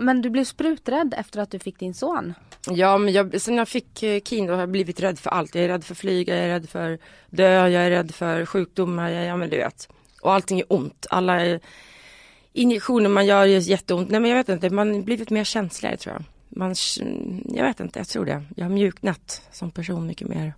Men du blev spruträdd efter att du fick din son. Ja men jag, sen jag fick eh, Kino har jag blivit rädd för allt. Jag är rädd för flyg, jag är rädd för dö, jag är rädd för sjukdomar, jag, ja men du vet. Och allting är ont. Alla är, injektioner man gör gör jätteont. Nej men jag vet inte, man har blivit mer känsligare tror jag. Man, jag vet inte, jag tror det. Jag har mjuknat som person mycket mer.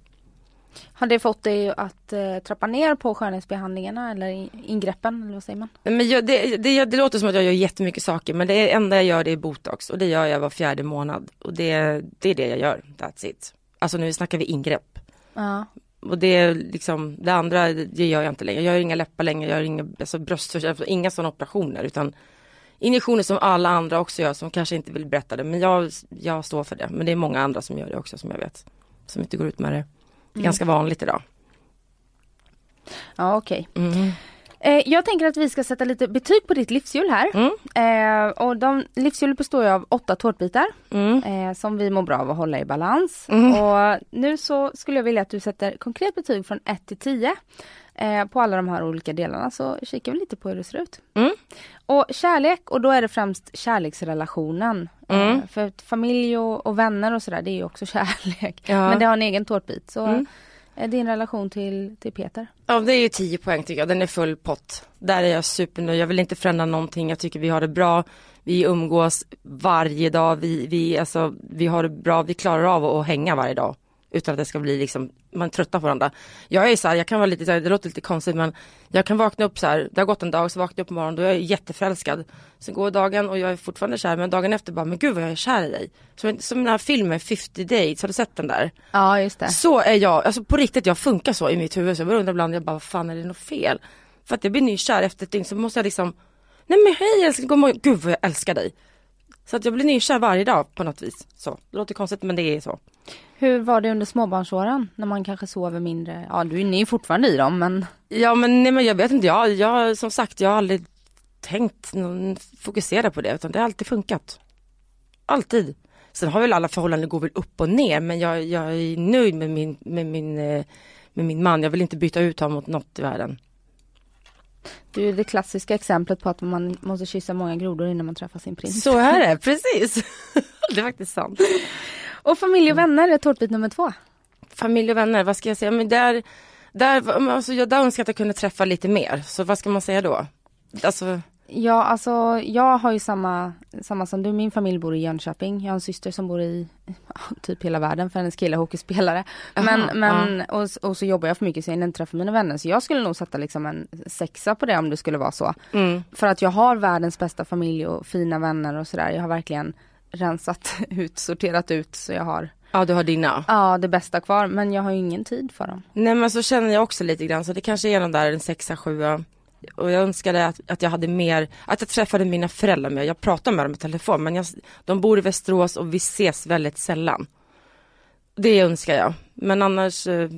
Har det fått dig att eh, trappa ner på skönhetsbehandlingarna eller ingreppen eller vad säger man? Men jag, det, det, det låter som att jag gör jättemycket saker men det enda jag gör det är botox och det gör jag var fjärde månad. Och det, det är det jag gör, that's it. Alltså nu snackar vi ingrepp. Ja. Och det är liksom, det andra det gör jag inte längre. Jag gör inga läppar längre, jag gör inga alltså bröstförsäljningar, inga sådana operationer utan injektioner som alla andra också gör som kanske inte vill berätta det. Men jag, jag står för det. Men det är många andra som gör det också som jag vet. Som inte går ut med det. Är ganska vanligt idag. Ja okej. Mm. Eh, jag tänker att vi ska sätta lite betyg på ditt livshjul här. Mm. Eh, och de, livshjulet består ju av åtta tårtbitar Mm. eh, som vi mår bra av att hålla i balans. Mm. Och nu så skulle jag vilja att du sätter konkret betyg från 1 till 10 eh, på alla de här olika delarna så kikar vi lite på hur det ser ut. Mm. Och kärlek och då är det främst kärleksrelationen. Mm. Eh, för att familj och, och vänner och sådär det är ju också kärlek. Ja. Men det har en egen tårtbit. Så Mm. eh, din relation till, till Peter. Ja det är ju 10 poäng tycker jag, den är full pott. Där är jag supernöjd, jag vill inte förändra någonting, jag tycker vi har det bra. Vi umgås varje dag, vi, vi, alltså, vi har det bra, vi klarar av att hänga varje dag. Utan att det ska bli liksom, man tröttar på varandra. Jag är så här, jag kan vara lite så här, det låter lite konstigt men jag kan vakna upp så här, det har gått en dag så vaknar jag upp på morgonen då är jag jätteförälskad. Sen går dagen och jag är fortfarande kär men dagen efter bara, men gud vad jag är kär i dig. Som, som den här filmen 50 Dates, har du sett den där? Ja just det. Så är jag, alltså på riktigt jag funkar så i mitt huvud så jag undrar ibland, jag bara vad fan är det något fel? För att jag blir nykär efter ett dygn så måste jag liksom, nej men hej älskling, god morgon, gud vad jag älskar dig. Så att jag blir nykär varje dag på något vis. Så, det låter konstigt men det är så. Hur var det under småbarnsåren? När man kanske sover mindre? Ja, du, är fortfarande i dem men Ja men nej men jag vet inte, jag, jag som sagt jag har aldrig tänkt fokusera på det utan det har alltid funkat. Alltid. Sen har väl alla förhållanden går väl upp och ner men jag, jag är nöjd med min, med, min, eh, med min man. Jag vill inte byta ut honom mot något i världen. Du är det klassiska exemplet på att man måste kyssa många grodor innan man träffar sin prins. Så är det, precis. det är faktiskt sant. Och familj och vänner är tårtbit nummer två. Familj och vänner, vad ska jag säga? Men där, där, alltså, jag där önskar jag att jag kunde träffa lite mer. Så vad ska man säga då? Alltså, Ja, alltså jag har ju samma, samma som du. Min familj bor i Jönköping. Jag har en syster som bor i ja, typ hela världen för hennes kille är hockeyspelare. Men, Jaha, men och, och så jobbar jag för mycket så jag hinner inte träffa mina vänner. Så jag skulle nog sätta liksom en sexa på det om det skulle vara så. mm. För att jag har världens bästa familj och fina vänner och sådär. Jag har verkligen rensat ut, sorterat ut så jag har ja du har dina. ja, det bästa kvar. Men jag har ju ingen tid för dem. Nej men så känner jag också lite grann så det kanske är den där en sexa, sjua. Och jag önskade att, att jag hade mer, att jag träffade mina föräldrar mer. Jag pratar med dem i telefon men jag, de bor i Västerås och vi ses väldigt sällan. Det önskar jag. Men annars, eh,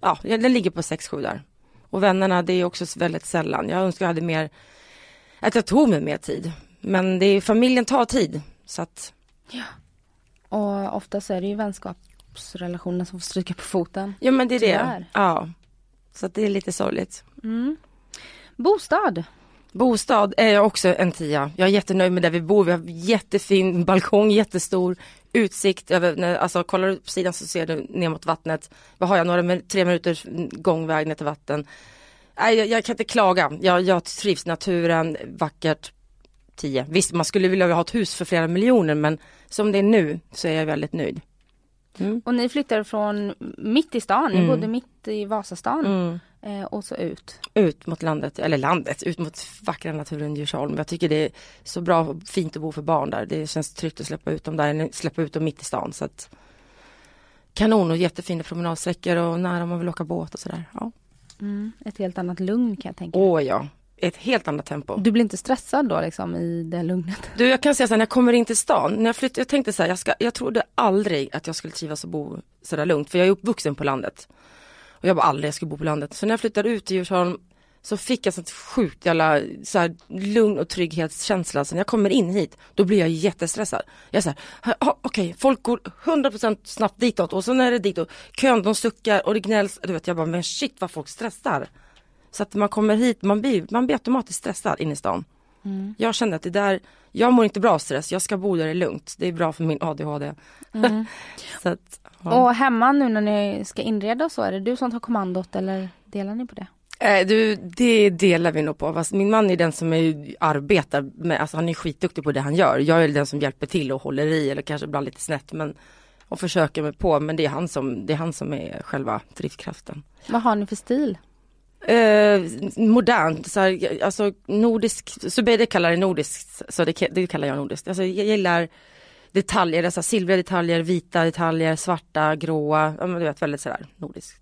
ja den ligger på sex, sju där. Och vännerna det är också väldigt sällan. Jag önskar jag hade mer, att jag tog mig mer tid. Men det är, familjen tar tid. Så att, Och ofta så är det ju vänskapsrelationer som får stryka på foten. ja men det är det. Tyvärr. Ja. Så att det är lite sorgligt. Bostad. Bostad är jag också en tia. Jag är jättenöjd med där vi bor. Vi har jättefin balkong, jättestor utsikt över, när, alltså kollar du på sidan så ser du ner mot vattnet. Vad har jag, några, tre minuters gångväg ner till vatten. Nej, jag, jag kan inte klaga. Jag, jag trivs naturen, vackert. 10. Visst, man skulle vilja ha ett hus för flera miljoner men som det är nu så är jag väldigt nöjd. Mm. Och ni flyttade från mitt i stan, ni Mm. bodde mitt i Vasastan. Mm. Eh, och så ut. Ut mot landet, eller landet, ut mot vackra naturen Djursholm. Jag tycker det är så bra och fint att bo för barn där. Det känns tryggt att släppa ut dem där, släppa ut dem mitt i stan. Så att, kanon och jättefina promenadsträckor och nära om man vill åka båt och sådär. Ja. Mm. Ett helt annat lugn kan jag tänka. Åh ja, ett helt annat tempo. Du blir inte stressad då liksom i det lugnet? Du jag kan säga så här, när jag kommer in till stan, när jag flyttade, jag tänkte så här, jag, ska, jag trodde aldrig att jag skulle trivas och bo sådär lugnt, för jag är uppvuxen på landet. Och jag bara aldrig jag skulle bo på landet. Så när jag flyttade ut till Djursholm så fick jag sånt sjukt jävla så här, lugn och trygghetskänsla. Så när jag kommer in hit, då blir jag jättestressad. Jag såhär, ah, okej, folk går 100% snabbt ditåt och så är det ditåt. Kön, de suckar och det gnälls. Du vet, jag bara, men shit vad folk stressar. Så att man kommer hit, man blir, man blir automatiskt stressad inne i stan. Jag kände att det där, jag mår inte bra av stress, jag ska bo där det är lugnt. Det är bra för min ADHD. så att, ja. Och hemma nu när ni ska inreda och så, är det du som tar kommandot eller delar ni på det? Eh, du, det delar vi nog på. Fast min man är den som är, arbetar med, alltså han är skitduktig på det han gör. Jag är den som hjälper till och håller i eller kanske ibland lite snett men och försöker mig på men det är han som, det är han som är själva drivkraften. Vad har ni för stil? Eh, modernt, så här, alltså nordisk, Zubeide kallar det nordiskt, så det, det kallar jag nordiskt. Alltså jag gillar detaljer, alltså silvriga detaljer, vita detaljer, svarta, gråa, ja men du vet väldigt sådär nordiskt.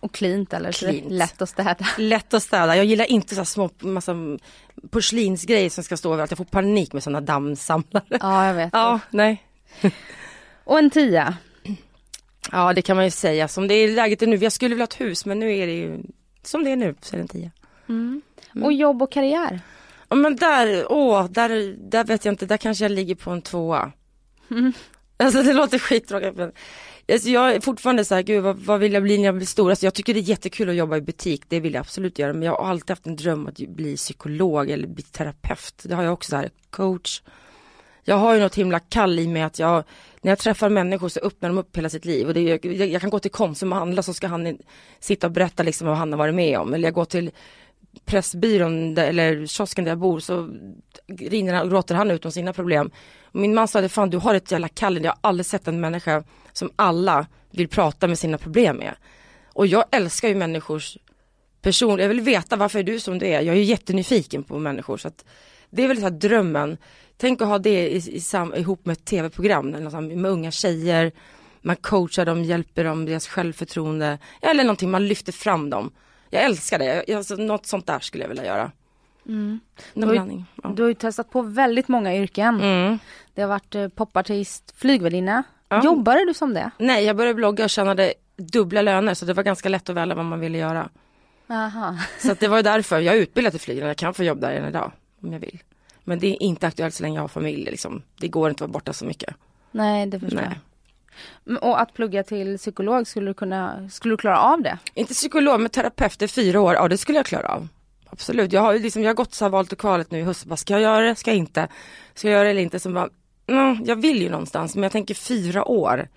Och cleant eller Cleant. lätt att städa? Lätt att städa. Jag gillar inte så små massa porslinsgrejer som ska stå överallt. Jag får panik med sådana dammsamlare. Ja, jag vet. Ja, nej. Och en tia? Ja, det kan man ju säga. Som det är läget är nu. Jag skulle vilja ha ett hus, men nu är det ju som det är nu, så är det en tia. Mm. Och jobb och karriär? Ja, men där, åh, där, där vet jag inte. Där kanske jag ligger på en tvåa. Mm. Alltså det låter skittråkigt men alltså, jag är fortfarande så här, gud vad, vad vill jag bli när jag blir stor? Alltså, jag tycker det är jättekul att jobba i butik, det vill jag absolut göra. Men jag har alltid haft en dröm att bli psykolog eller bli terapeut. Det har jag också så här, coach. Jag har ju något himla kall i mig att jag, när jag träffar människor så öppnar de upp hela sitt liv. Och det, jag, jag kan gå till Konsum och handla så ska han sitta och berätta liksom vad han har varit med om. Eller jag går till Pressbyrån där, eller kiosken där jag bor så rinner han och gråter han ut om sina problem. Och min man sa det, fan du har ett jävla kall jag har aldrig sett en människa som alla vill prata med sina problem med. Och jag älskar ju människors person, jag vill veta varför är du som du är. Jag är ju jättenyfiken på människor så att det är väl så här drömmen. Tänk att ha det i, i sam, ihop med ett tv-program med unga tjejer. Man coachar dem, hjälper dem, deras självförtroende. Eller någonting, man lyfter fram dem. Jag älskar det, jag, alltså, något sånt där skulle jag vilja göra. Någon Du har ju-. Ja. Du har ju testat på väldigt många yrken. Mm. Det har varit eh, popartist, flygvärdinna. Ja. Jobbade du som det? Nej, jag började blogga och tjänade dubbla löner så det var ganska lätt att välja vad man ville göra. Aha. Så det var därför jag är utbildad till flygare, jag kan få jobb där än idag om jag vill. Men det är inte aktuellt så länge jag har familj liksom. Det går inte att vara borta så mycket. Nej, det förstår Nej. jag. Men- Och att plugga till psykolog, skulle du kunna, skulle du klara av det? Inte psykolog men terapeut i fyra år, ja det skulle jag klara av. Absolut, jag har ju liksom, jag har gått så här valet och kvalet nu i höst, bara, ska jag göra det, ska jag inte? Ska jag göra det eller inte? Så bara, mm, jag vill ju någonstans men jag tänker fyra år.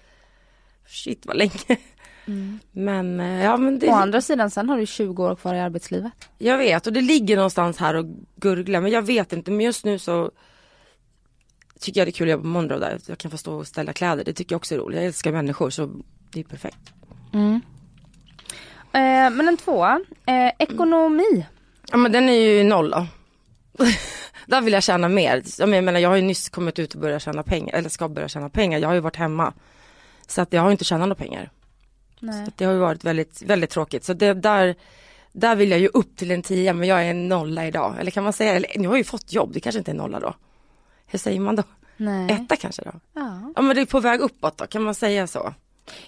Shit vad länge. Men eh, ja men Å det, andra sidan, sen har du 20 år kvar i arbetslivet. jag vet och det ligger någonstans här och gurglar men jag vet inte men just nu så tycker jag det är kul att jobba på Monroe där. Jag kan få stå och ställa kläder, det tycker jag också är roligt. Jag älskar människor så det är perfekt. Eh, men en tvåa, eh, ekonomi. Ja men den är ju noll då. Där vill jag tjäna mer. Jag menar jag har ju nyss kommit ut och börjat tjäna pengar, eller ska börja tjäna pengar. Jag har ju varit hemma. Så att jag har ju inte tjänat några pengar. Nej. Så det har ju varit väldigt, väldigt tråkigt. Så det där, där vill jag ju upp till en tia men jag är en nolla idag. Eller kan man säga, eller nu har jag ju fått jobb, det kanske inte är nolla då. Hur säger man då? Nej. Etta kanske då? Ja. Ja men det är på väg uppåt då, kan man säga så?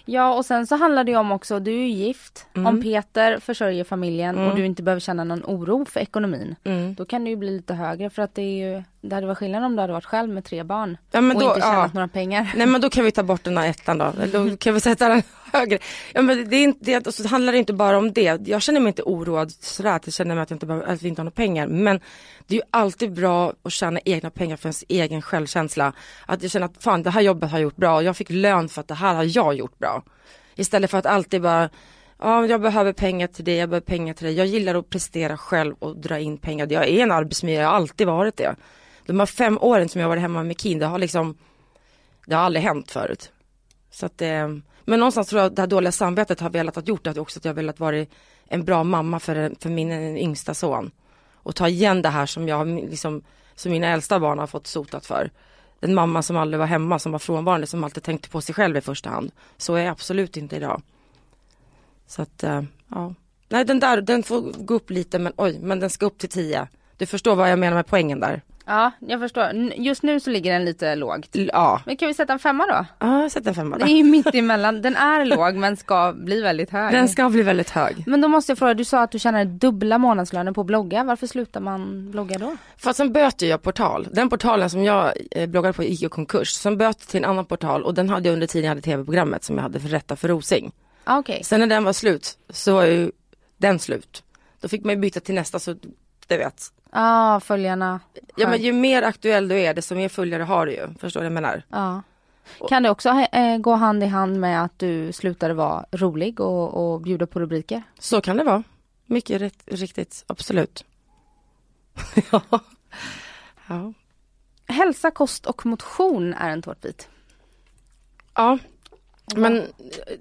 Ja, och sen så handlar det ju om också, du är ju gift. Mm. Om Peter försörjer familjen och du inte behöver känna någon oro för ekonomin. Mm. Då kan det ju bli lite högre för att det är ju, det hade varit skillnad om du hade varit själv med tre barn. Ja, och då- inte tjänat ja. några pengar. Nej men då kan vi ta bort den här ettan då, då kan vi sätta den högre. Ja men det är inte, det, alltså, det handlar inte bara om det. Jag känner mig inte oroad sådär att jag känner mig att, jag inte behöver, att vi inte har några pengar. Men det är ju alltid bra att tjäna egna pengar för ens egen självkänsla. Att jag känner att fan det här jobbet har jag gjort bra, och jag fick lön för att det här har jag gjort bra. Istället för att alltid bara Ja, jag behöver pengar till det, jag behöver pengar till det. Jag gillar att prestera själv och dra in pengar. Jag är en arbetsmiljö, jag har alltid varit det. De här fem åren som jag varit hemma med Kin, det har liksom det har aldrig hänt förut. Så att, eh, men någonstans tror jag att det här dåliga samvetet har velat att gjort att också att jag velat vara en bra mamma för, för min yngsta son. Och ta igen det här som jag liksom, som mina äldsta barn har fått sotat för. En mamma som aldrig var hemma, som var frånvarande, som alltid tänkte på sig själv i första hand. Så är jag absolut inte idag. Så att, eh, ja. Nej den där, den får gå upp lite men oj, men den ska upp till 10. Du förstår vad jag menar med poängen där? Ja, jag förstår. Just nu så ligger den lite lågt. Ja, Men kan vi sätta en femma då? ja sätt en femma Det där. är ju mitt emellan. Den är låg men ska bli väldigt hög. Den ska bli väldigt hög. Men då måste jag fråga, du sa att du tjänar dubbla månadslöner på att blogga. Varför slutar man blogga då? Fast sen böt ju jag portal. Den portalen som jag eh, bloggade på gick i konkurs. Sen böt till en annan portal och den hade jag under tiden jag hade tv-programmet som jag hade för Rätta för Rosing. Ah, Okej. Sen när den var slut så var ju den slut. Då fick man byta till nästa så det vet. Ja, följarna. Ja men ju mer aktuell du är desto mer följare har du ju. Förstår du vad jag menar? Ja. Kan det också eh, gå hand i hand med att du slutade vara rolig och, och bjuda på rubriker? Så kan det vara. Mycket riktigt, absolut. ja. ja. Hälsa, kost och motion är en tårtbit. Ja, men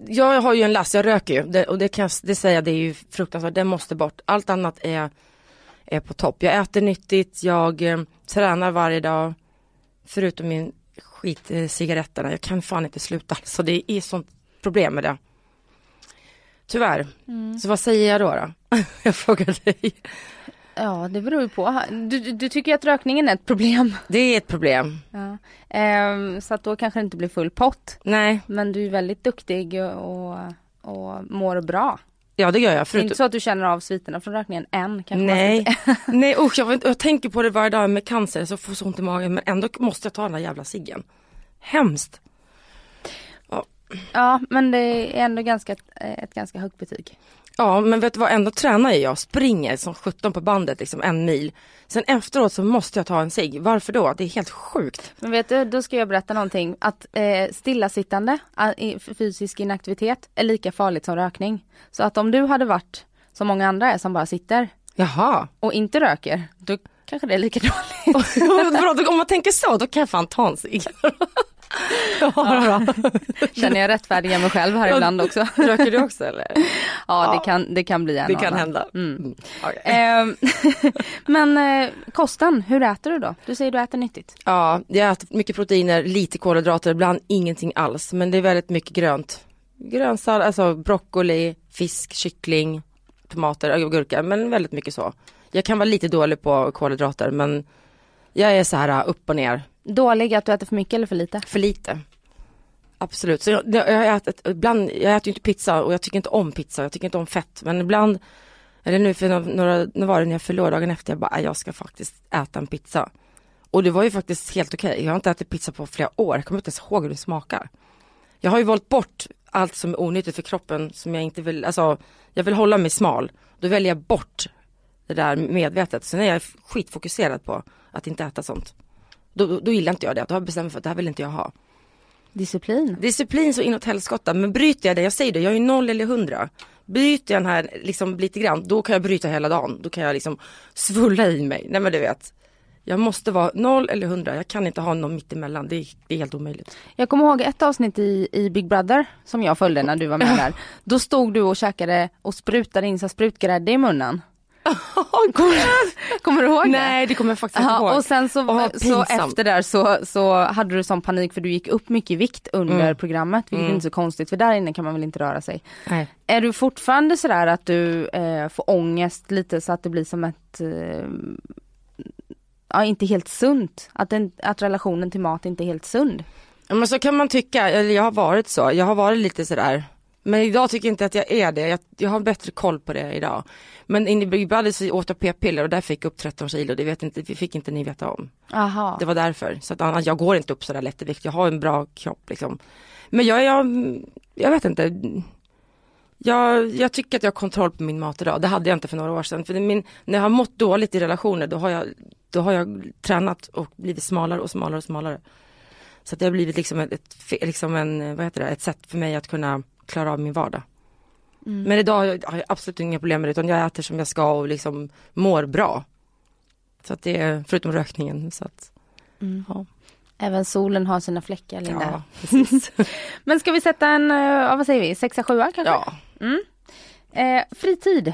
jag har ju en last, jag röker ju det, och det kan det säga, det är ju fruktansvärt, det måste bort. Allt annat är, är på topp. Jag äter nyttigt, jag eh, tränar varje dag, förutom min skit eh, cigaretterna. Jag kan fan inte sluta, så det är sånt problem med det. Tyvärr. Så vad säger jag då? då? jag frågar dig. Ja, det beror ju på. Du, du, du tycker att rökningen är ett problem. Det är ett problem. Ja. Ehm, så att då kanske det inte blir full pott. Nej, Men du är väldigt duktig och, och mår bra. Ja det gör jag. Det är inte så att du känner av sviterna från rökningen än kanske Nej, nej usch jag, jag tänker på det varje dag med cancer så får så ont i magen men ändå måste jag ta den där jävla ciggen. Hemskt. Ja, men det är ändå ganska, ett ganska högt betyg. Ja men vet du vad, ändå tränar jag, springer som 17 på bandet liksom en mil. Sen efteråt så måste jag ta en cigg, varför då? Det är helt sjukt. Men vet du, då ska jag berätta någonting. Att eh, stillasittande, fysisk inaktivitet, är lika farligt som rökning. Så att om du hade varit som många andra är som bara sitter Jaha. och inte röker, då kanske det är lika dåligt. Om man tänker så, då kan jag fan ta en cigg. ja. Känner jag rättfärdiga mig själv här ibland också. Röker du också eller? Ja, det kan, det kan bli en Det kan annan. hända. Mm. Mm. Okej. Ehm, Men eh, kosten, hur äter du då? Du säger du äter nyttigt. Ja, jag äter mycket proteiner, lite kolhydrater, ibland ingenting alls. Men det är väldigt mycket grönt. Grönsallad, alltså broccoli, fisk, kyckling, tomater, och gurka, men väldigt mycket så. Jag kan vara lite dålig på kolhydrater men jag är så här uh, upp och ner, Dålig att du äter för mycket eller för lite? för lite. Absolut, så jag, jag, jag, ibland, jag äter ju inte pizza och jag tycker inte om pizza, jag tycker inte om fett. Men ibland, eller nu för några, när var det när jag förlorade dagen efter, jag bara, "Nej, jag ska faktiskt äta en pizza. Och det var ju faktiskt helt okej. Jag har inte ätit pizza på flera år, jag kommer inte ens ihåg hur det smakar. Jag har ju valt bort allt som är onyttigt för kroppen som jag inte vill, alltså jag vill hålla mig smal. Då väljer jag bort det där medvetet. Sen är jag skitfokuserad på att inte äta sånt. Då, då, gillar inte jag det, då har jag bestämt mig för att det här vill inte jag ha. Disciplin. Disciplin så inåt helskotta, men bryter jag det, jag säger det, jag är noll eller hundra. Bryter jag den här liksom lite grann, då kan jag bryta hela dagen. Då kan jag liksom svulla i mig. Nej men du vet. Jag måste vara noll eller hundra, jag kan inte ha någon mittemellan. Det är, det är helt omöjligt. Jag kommer ihåg ett avsnitt i, i Big Brother som jag följde när du var med där. Då stod du och käkade och sprutade in så sprutgrädde i munnen. Kommer, kommer du ihåg det? Nej det kommer jag faktiskt inte Ja, ihåg. och sen så, Åh, så efter där så, så hade du sån panik för du gick upp mycket i vikt under Mm. programmet, vilket Mm. inte är så konstigt för där inne kan man väl inte röra sig. Nej. Är du fortfarande sådär att du eh, får ångest lite så att det blir som ett eh, Ja inte helt sunt, att, den, att relationen till mat inte är helt sund. Ja, men så kan man tycka, eller jag har varit så, jag har varit lite sådär. Men idag tycker jag inte att jag är det, jag, jag har bättre koll på det idag. Men in i Big Brother så åt jag p-piller och där fick jag upp 13 kilo, det vet inte, det fick inte ni veta om. Aha. Det var därför, så att annars, jag går inte upp sådär lätt i vikt, jag har en bra kropp liksom. Men jag, jag, jag vet inte. Jag, jag tycker att jag har kontroll på min mat idag, det hade jag inte för några år sedan. För min, när jag har mått dåligt i relationer då har jag, då har jag tränat och blivit smalare och smalare och smalare. Så att det har blivit liksom ett, ett, liksom en, vad heter det, ett sätt för mig att kunna klara av min vardag. Men idag har jag, absolut inga problem med det utan jag äter som jag ska och liksom mår bra. Så att det är, förutom rökningen så att, ja. Även solen har sina fläckar Linda. ja precis. Men ska vi sätta en, eh, vad säger vi, sexa, sjua kanske? ja. Eh, fritid.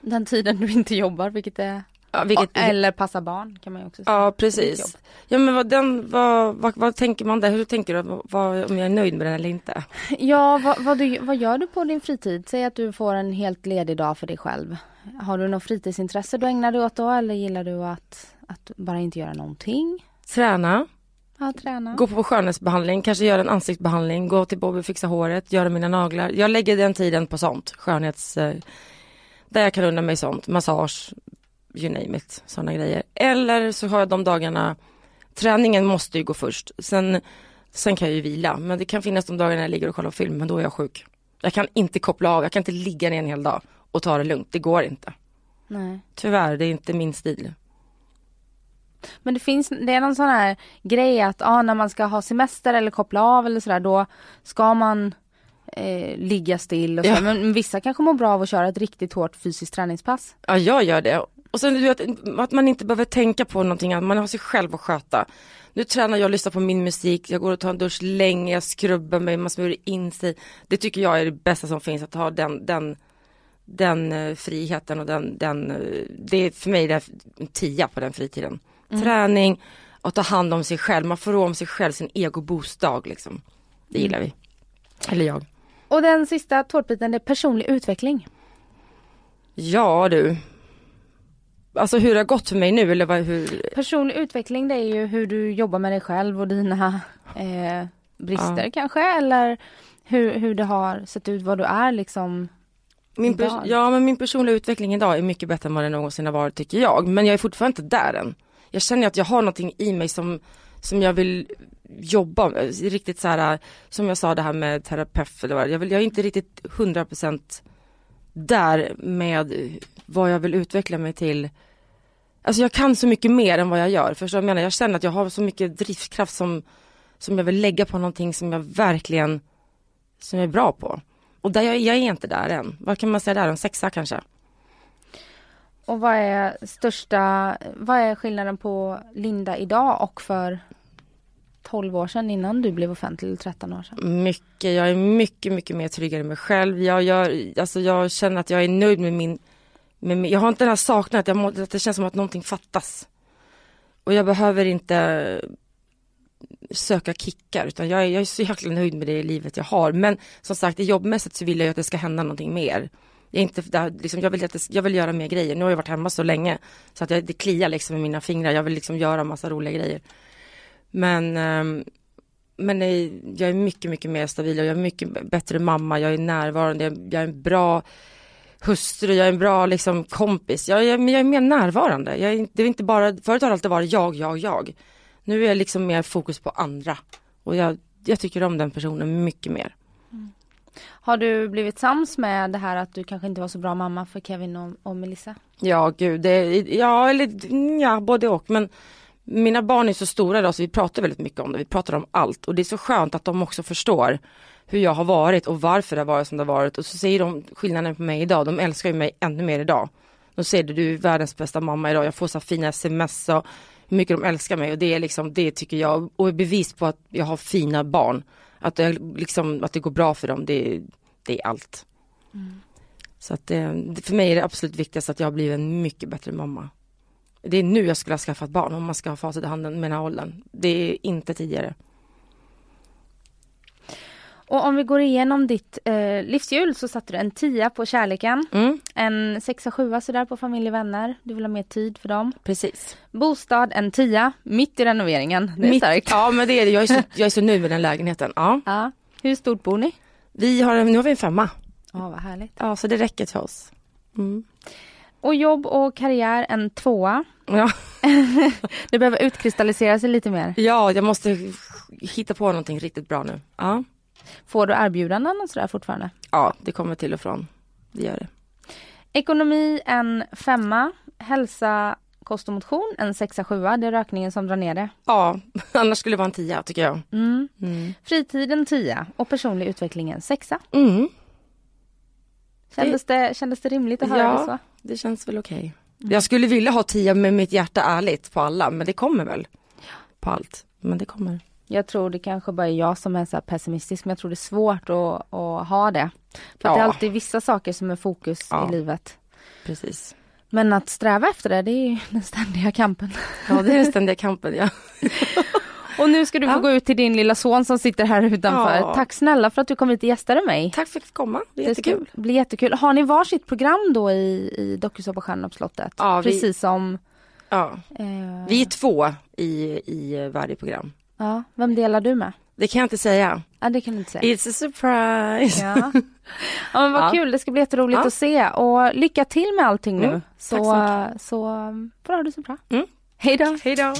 Den tiden du inte jobbar, vilket är, ja vilket, eller passar barn kan man ju också säga. Ja precis. Ja men vad, den, vad, vad, vad tänker man där? Hur tänker du? Vad, vad, om jag är nöjd med den eller inte? Ja, vad, vad, du, vad gör du på din fritid? Säg att du får en helt ledig dag för dig själv. Har du något fritidsintresse du ägnar dig åt då eller gillar du att, att bara inte göra någonting? Träna, Ja, träna. gå på skönhetsbehandling, kanske göra en ansiktsbehandling, gå till Bobby och fixa håret, göra mina naglar. Jag lägger den tiden på sånt, skönhets... eh, Där jag kan unna mig sånt, massage, you name it, sådana grejer. Eller så har jag de dagarna, träningen måste ju gå först, sen, sen kan jag ju vila. Men det kan finnas de dagarna jag ligger och kollar film, men då är jag sjuk. Jag kan inte koppla av, jag kan inte ligga ner en hel dag och ta det lugnt, det går inte. Nej. Tyvärr, det är inte min stil. Men det finns, det är någon sån här grej att ah, när man ska ha semester eller koppla av eller sådär då ska man eh, ligga still och så. Ja. Men vissa kanske mår bra av att köra ett riktigt hårt fysiskt träningspass. Ja, jag gör det. Och sen du vet, att man inte behöver tänka på någonting annat, man har sig själv att sköta. Nu tränar jag och lyssnar på min musik, jag går och tar en dusch länge, jag skrubbar mig, man smörjer in sig. Det tycker jag är det bästa som finns, att ha den, den, den eh, friheten och den, den, eh, det är för mig det är en tia på den fritiden. Träning och ta hand om sig själv, man får rå om sig själv, sin egobostdag liksom. Det gillar vi. Eller jag. Och den sista tårtbiten det är personlig utveckling. Ja du. Alltså hur det har gått för mig nu eller vad, hur? Personlig utveckling det är ju hur du jobbar med dig själv och dina eh, brister Ja. kanske eller hur, hur det har sett ut, vad du är liksom. Min idag. ja men min personliga utveckling idag är mycket bättre än vad den någonsin har varit tycker jag. Men jag är fortfarande inte där än. Jag känner att jag har någonting i mig som, som jag vill jobba med. Riktigt så här, som jag sa det här med terapeut eller vad jag, vill, jag är inte riktigt 100% där med vad jag vill utveckla mig till. Alltså jag kan så mycket mer än vad jag gör. Förstår du jag menar? Jag känner att jag har så mycket drivkraft som, som jag vill lägga på någonting som jag verkligen, som jag är bra på. Och där jag, jag är inte där än. Vad kan man säga där, en sexa kanske? Och vad är största, vad är skillnaden på Linda idag och för 12 år sedan innan du blev offentlig, eller 13 år sedan? Mycket, jag är mycket, mycket mer tryggare mig själv. Jag, jag, alltså jag känner att jag är nöjd med min, med min jag har inte den här saknat, jag må, att det känns som att någonting fattas. Och jag behöver inte söka kickar utan jag är, jag är så jäkla nöjd med det livet jag har. Men som sagt, i jobbmässigt så vill jag ju att det ska hända någonting mer. Jag, inte, där, liksom, jag, vill att det, jag vill göra mer grejer. Nu har jag varit hemma så länge så att jag, det kliar liksom i mina fingrar. Jag vill liksom göra massa roliga grejer. Men ehm, men jag är mycket, mycket mer stabil och jag är mycket bättre mamma, jag är närvarande, jag är en bra hustru, jag är en bra liksom, kompis. Jag, jag, jag är mer närvarande. Jag är, det är inte bara, förut har det alltid varit jag, jag, jag. Nu är jag liksom mer fokus på andra. Och jag, jag tycker om den personen mycket mer. Har du blivit sams med det här att du kanske inte var så bra mamma för Kevin och, och Melissa? Ja gud, det, ja eller ja, både och. Men mina barn är så stora idag så vi pratar väldigt mycket om det. Vi pratar om allt och det är så skönt att de också förstår hur jag har varit och varför det har varit som det har varit. Och så säger de skillnaden på mig idag. De älskar ju mig ännu mer idag. De säger det, du är världens bästa mamma idag. Jag får så fina sms och hur mycket de älskar mig och det är liksom, det tycker jag, och är bevis på att jag har fina barn. Att det, liksom, att det går bra för dem, det, det är allt. Så att det, för mig är det absolut viktigast att jag har blivit en mycket bättre mamma. Det är nu jag skulle ha skaffat barn om man ska ha facit i handen med den här åldern. Det är inte tidigare. Och om vi går igenom ditt eh, livshjul så satte du en tia på kärleken. Mm, En sexa, sjua sådär på familj och vänner. Du vill ha mer tid för dem. precis. Bostad en tia, mitt i renoveringen. Det är Mitt- starkt. Ja men det är det, jag är, så, jag är så nöjd med den lägenheten. Ja. Ja. Hur stort bor ni? Vi har, nu har vi en femma. Ja, vad härligt. Ja så det räcker till oss. Mm. Och jobb och karriär en tvåa. Ja. Det behöver utkristallisera sig lite mer. ja, jag måste hitta på någonting riktigt bra nu. Ja, Får du erbjudanden och sådär fortfarande? ja det kommer till och från. Det gör det. Ekonomi en femma. Hälsa, kost och motion en sexa, sjua. Det är rökningen som drar ner det. Ja, annars skulle det vara en tia tycker jag. Mm. Mm. Fritiden tia och personlig utveckling en sexa. Mm. Kändes det, kändes det rimligt att höra Ja. det så? Det känns väl okej. Jag skulle vilja ha tia med mitt hjärta ärligt på alla, men det kommer väl. På allt. Men det kommer. Jag tror det kanske bara är jag som är så pessimistisk men jag tror det är svårt att, att ha det. För Ja. det är alltid vissa saker som är fokus Ja. i livet. Precis. Men att sträva efter det, det är ju den ständiga kampen. Ja, det är den ständiga kampen, ja. Och nu ska du få Ja. gå ut till din lilla son som sitter här utanför. Ja. Tack snälla för att du kom hit och gästade mig. Tack för att jag fick komma. Det är Det ska jättekul. jättekul. Har ni varsitt program då i, i dokusåpastjärnorna på slottet? Ja, vi- Precis som... Ja. Eh, Vi är två i, i varje program. Ja, vem delar du med? Det kan jag inte säga. Ja, det kan du inte säga. It's a surprise. Ja. ja men vad Ja. kul, det ska bli jätteroligt Ja. att se och lycka till med allting nu. Mm, Så, tack så så um, får du ha det så bra. Mm. Hej då! Hej då.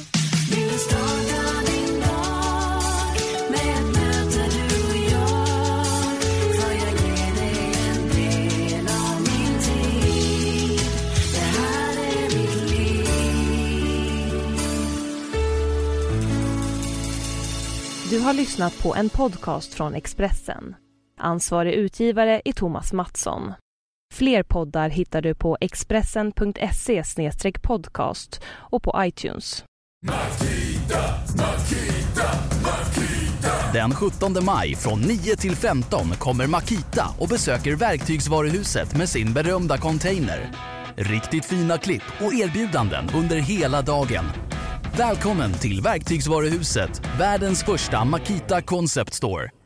Du har lyssnat på en podcast från Expressen. Ansvarig utgivare är Thomas Mattsson. Fler poddar hittar du på expressen.se podcast och på iTunes. Den 17 maj från 9 till 15 kommer Makita och besöker Verktygsvaruhuset med sin berömda container. Riktigt fina klipp och erbjudanden under hela dagen. Välkommen till Verktygsvaruhuset, världens första Makita Concept Store.